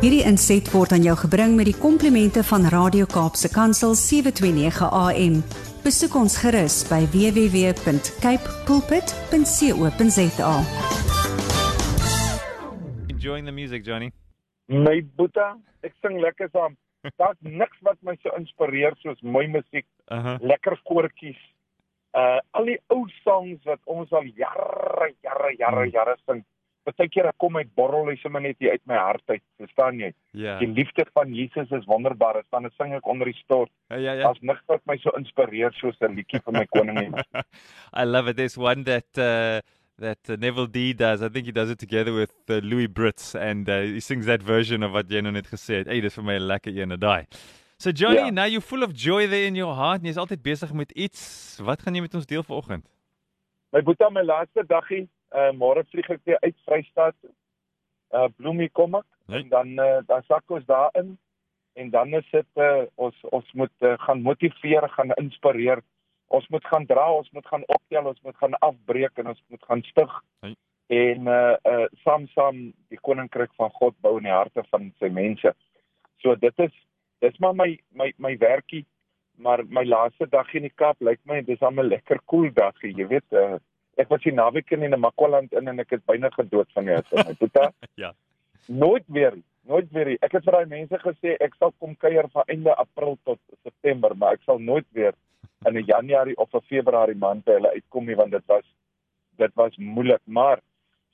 Hierdie inset word aan jou gebring met die komplimente van Radio Kaapse Kansel 729 AM. Besoek ons gerus by www.cape pulpit.co.za. Enjoying the music, Johnny. My boeta, ek sing lekker saam. Daar's niks wat my so inspireer soos mooi musiek, Uh-huh. lekker koortjies. Uh al die ou songs wat ons al jare, jare, jare, Hmm. jare sing. Partykeer ek kom uit borrel hy sommer net hier uit my hart uit, verstaan jy? Ja. Die liefde van Jesus is wonderbaar. As dan sing ek onder die stort. Ja, ja, ja. Daar's niks wat my so inspireer soos 'n liedjie van my koning nie. I love it. There's one that uh, that uh, Neville D does. I think he does it together with uh, Louis Brits, and uh, he sings that version of what Jeno net gesê het. Hey, dis vir my 'n lekker een, daai. So Johnny, Ja. now you're full of joy there in your heart. Jy's altyd besig met iets. Wat gaan jy met ons deel vanoggend? My boeta, my laaste daggie, uh môre vlieg ek weer uit Vrystaat. toe. Uh Bloemie kom ek Nee. en dan uh, dan sak ons daarin en dan is dit uh, ons ons moet uh, gaan motiveer, gaan inspireer. Ons moet gaan dra, ons moet gaan optel, ons moet gaan afbreek en ons moet gaan stig. Nee. En uh uh saam saam die koninkryk van God bou in die harte van sy mense. So dit is dis maar my my my werkie maar my laaste dag in die Kaap lyk my dis al 'n lekker koel cool dagie, jy weet. Uh, ek was hier naweek in 'n Makwaland in en ek is byna gedood van die hitte. My boeta. Ja. Nooit weer, nooit weer. Ek het vir daai mense gesê ek sal kom kuier van einde April tot September, maar ek sal nooit weer in 'n Januarie of 'n Februarie maand by hulle uitkom nie want dit was dit was moeilik, maar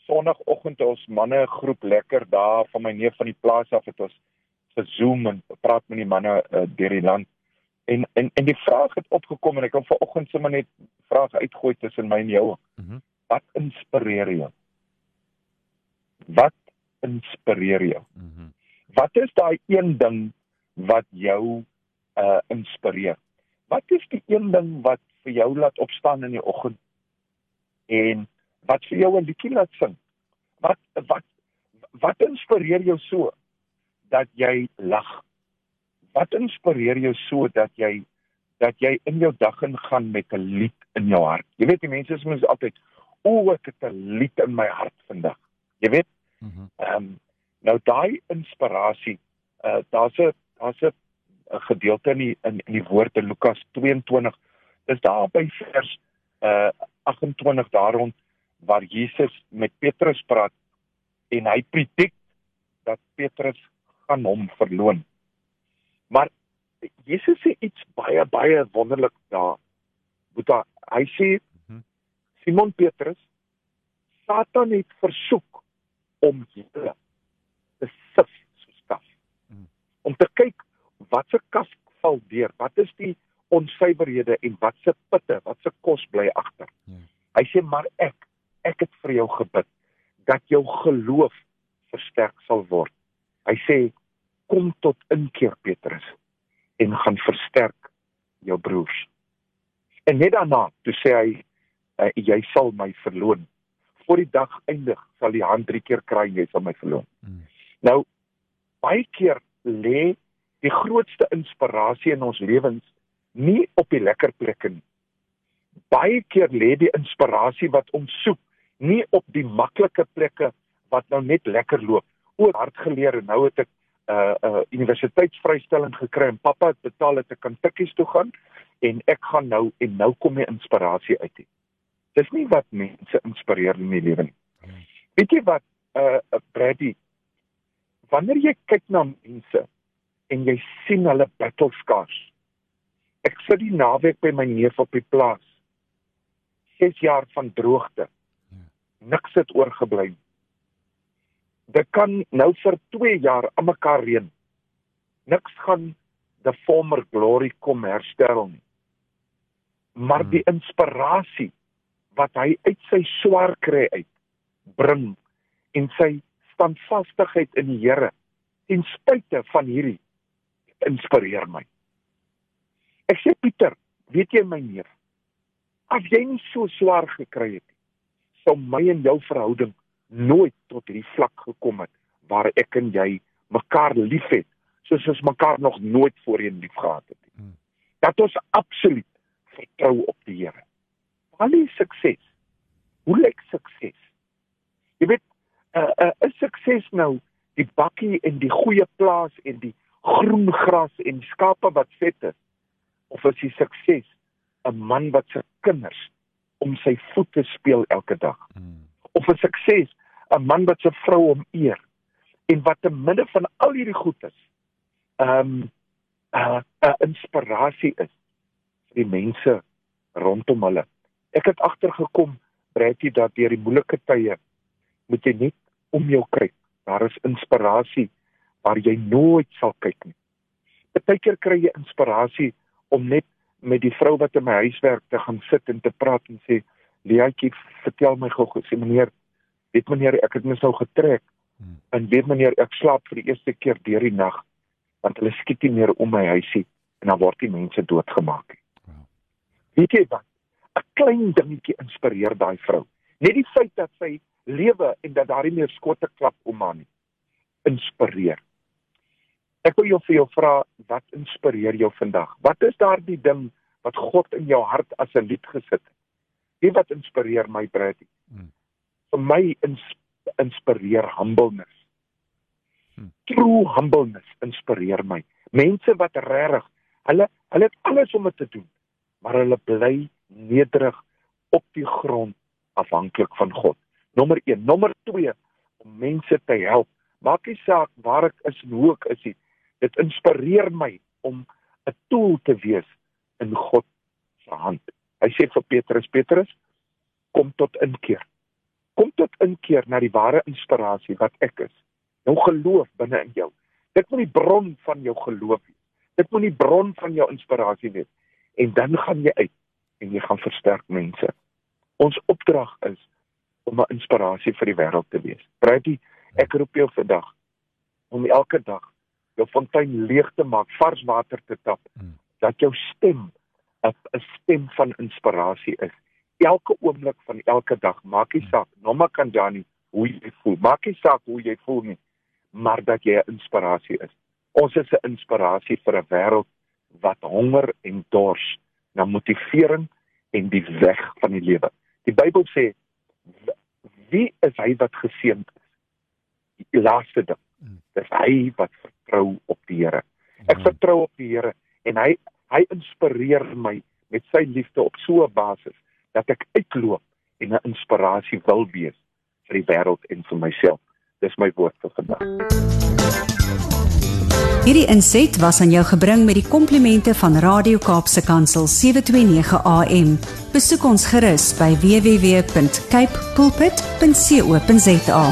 Sondagoggend het ons manne 'n groep lekker daar van my neef van die plaas af het ons gezoom en praat met die manne uh, deur die land. En en en die vraag het opgekom en ek wil vanoggend sommer net vrae uitgooi tussen my en jou. Mhm. Wat inspireer jou? Wat inspireer jou? Mhm. Wat is daai een ding wat jou uh inspireer? Wat is die een ding wat vir jou laat opstaan in die oggend en wat vir jou 'n liedjie laat sing? Wat wat wat inspireer jou so dat jy lag? Wat inspireer jou so dat jy dat jy in jou dag ingaan met 'n lied in jou hart? Jy weet die mense sê mens altyd, "O, ek het 'n lied in my hart vandag." Jy weet Mhm. Ehm um, nou daai inspirasie, uh daar's 'n daar's 'n 'n gedeelte in die in, in die woord in Lukas 22. Dis daar by vers uh 28 daar rond waar Jesus met Petrus praat en hy predik dat Petrus gaan hom verloon. Maar Jesus sê iets baie baie wonderlik daar. Boeta, hy sê Mhm. Simon Petrus, Satan het versoek om julle te sif soos kaf. Mm. Om te kyk wat se kaf val deur, wat is die onsuiverhede en wat se pitte, wat se kos bly agter. Ja. Hy sê maar ek, ek het vir jou gebid dat jou geloof versterk sal word. Hy sê kom tot inkeer Petrus en gaan versterk jou broers. En net daarna, toe sê hy uh, jy sal my verloon voor die dag eindig sal die hand drie keer kry jy sal my verloon. Mm. Nou baie keer lê die grootste inspirasie in ons lewens nie op die lekker plekke nie. Baie keer lê die inspirasie wat ons soek nie op die maklike plekke wat nou net lekker loop. O, hard geleer en nou het ek uh, uh, universiteitsvrystelling gekry en pappa het betaal dat ek kan tikkies toe gaan en ek gaan nou en nou kom die inspirasie uit. hier. Dis nie wat mense inspireer in die lewe nie. Weet jy wat uh, Brady wanneer jy kyk na mense en jy sien hulle battle scars. Ek sit die naweek by my neef op die plaas. 6 jaar van droogte. Niks het oorgebly. nie. Dit kan nou vir 2 jaar aan mekaar reën. Niks gaan the former glory kom herstel nie. Maar Hmm. die inspirasie wat hy uit sy swaar kry uit bring en sy standvastigheid in die Here ten spyte van hierdie inspireer my. Ek sê Pieter, weet jy my neef, as jy nie so swaar gekry het nie, sou my en jou verhouding nooit tot hierdie vlak gekom het waar ek en jy mekaar liefhet soos ons mekaar nog nooit voorheen liefgehad het nie. Hmm. Dat ons absoluut vertrou op die Here. Wat is sukses? Hoe lyk sukses? Jy weet, 'n uh, 'n uh, is sukses nou die bakkie en die goeie plaas en die groen gras en die skape wat vet is of is die sukses 'n man wat sy kinders om sy voete speel elke dag hmm. Of 'n sukses 'n man wat sy vrou om eer en wat te midde van al hierdie goedes ehm um, 'n uh, 'n uh, inspirasie is vir die mense rondom hulle. Ek het agtergekom Bretty dat deur die moeilike tye moet jy net om jou kyk. Daar is inspirasie waar jy nooit sal kyk nie. Partykeer kry jy inspirasie om net met die vrou wat in my huis werk te gaan sit en te praat en sê, "Liatjie, vertel my gou-gou, sê meneer, weet meneer, ek het mens nou getrek hmm. en weet meneer, ek slaap vir die eerste keer deur die nag want hulle skiet nie meer om my huisie en dan word die mense doodgemaak. Wow. Weet jy wat? 'n Klein dingetjie inspireer daai vrou. Net die feit dat sy lewe en dat daar nie meer skotte klap om haar nie. Inspireer. Ek wil jou vir jou vra wat inspireer jou vandag? Wat is daardie ding wat God in jou hart as 'n lied gesit het? Wie wat inspireer my Brady? Hmm. Vir my ins inspireer humbleness. Hmm. True humbleness inspireer my. Mense wat regtig, hulle hulle het alles om dit te doen, maar hulle bly nederig op die grond afhanklik van God. Nommer 1, nommer 2 om mense te help. Maak nie saak waar ek is en hoe ek is nie. Dit inspireer my om 'n tool te wees in God se hand. Hy sê vir Petrus, Petrus, kom tot inkeer. Kom tot inkeer na die ware inspirasie wat ek is jou geloof binne in jou. Dit moet die bron van jou geloof wees. Dit moet die bron van jou inspirasie wees. En dan gaan jy uit en jy gaan versterk mense. Ons opdrag is om 'n inspirasie vir die wêreld te wees. Breitie, ek roep jou vandag om elke dag jou fontein leeg te maak, vars water te tap, hmm. dat jou stem 'n 'n stem van inspirasie is. Elke oomblik van elke dag, maak nie saak, nommer kan dan nie hoe jy voel. Maak nie saak hoe jy voel nie maar dat jy 'n inspirasie is. Ons is 'n inspirasie vir 'n wêreld wat honger en dors na motivering en die weg van die lewe. Die Bybel sê wie is hy wat geseënd is? Die laaste ding. Dis hy wat vertrou op die Here. Ek vertrou op die Here en hy hy inspireer my met sy liefde op so 'n basis dat ek uitloop en 'n inspirasie wil wees vir die wêreld en vir myself. Dis my woord vir vandag. Hierdie inset was aan jou gebring met die komplimente van Radio Kaapse Kansel 729 AM. Besoek ons gerus by www.cape pulpit.co.za.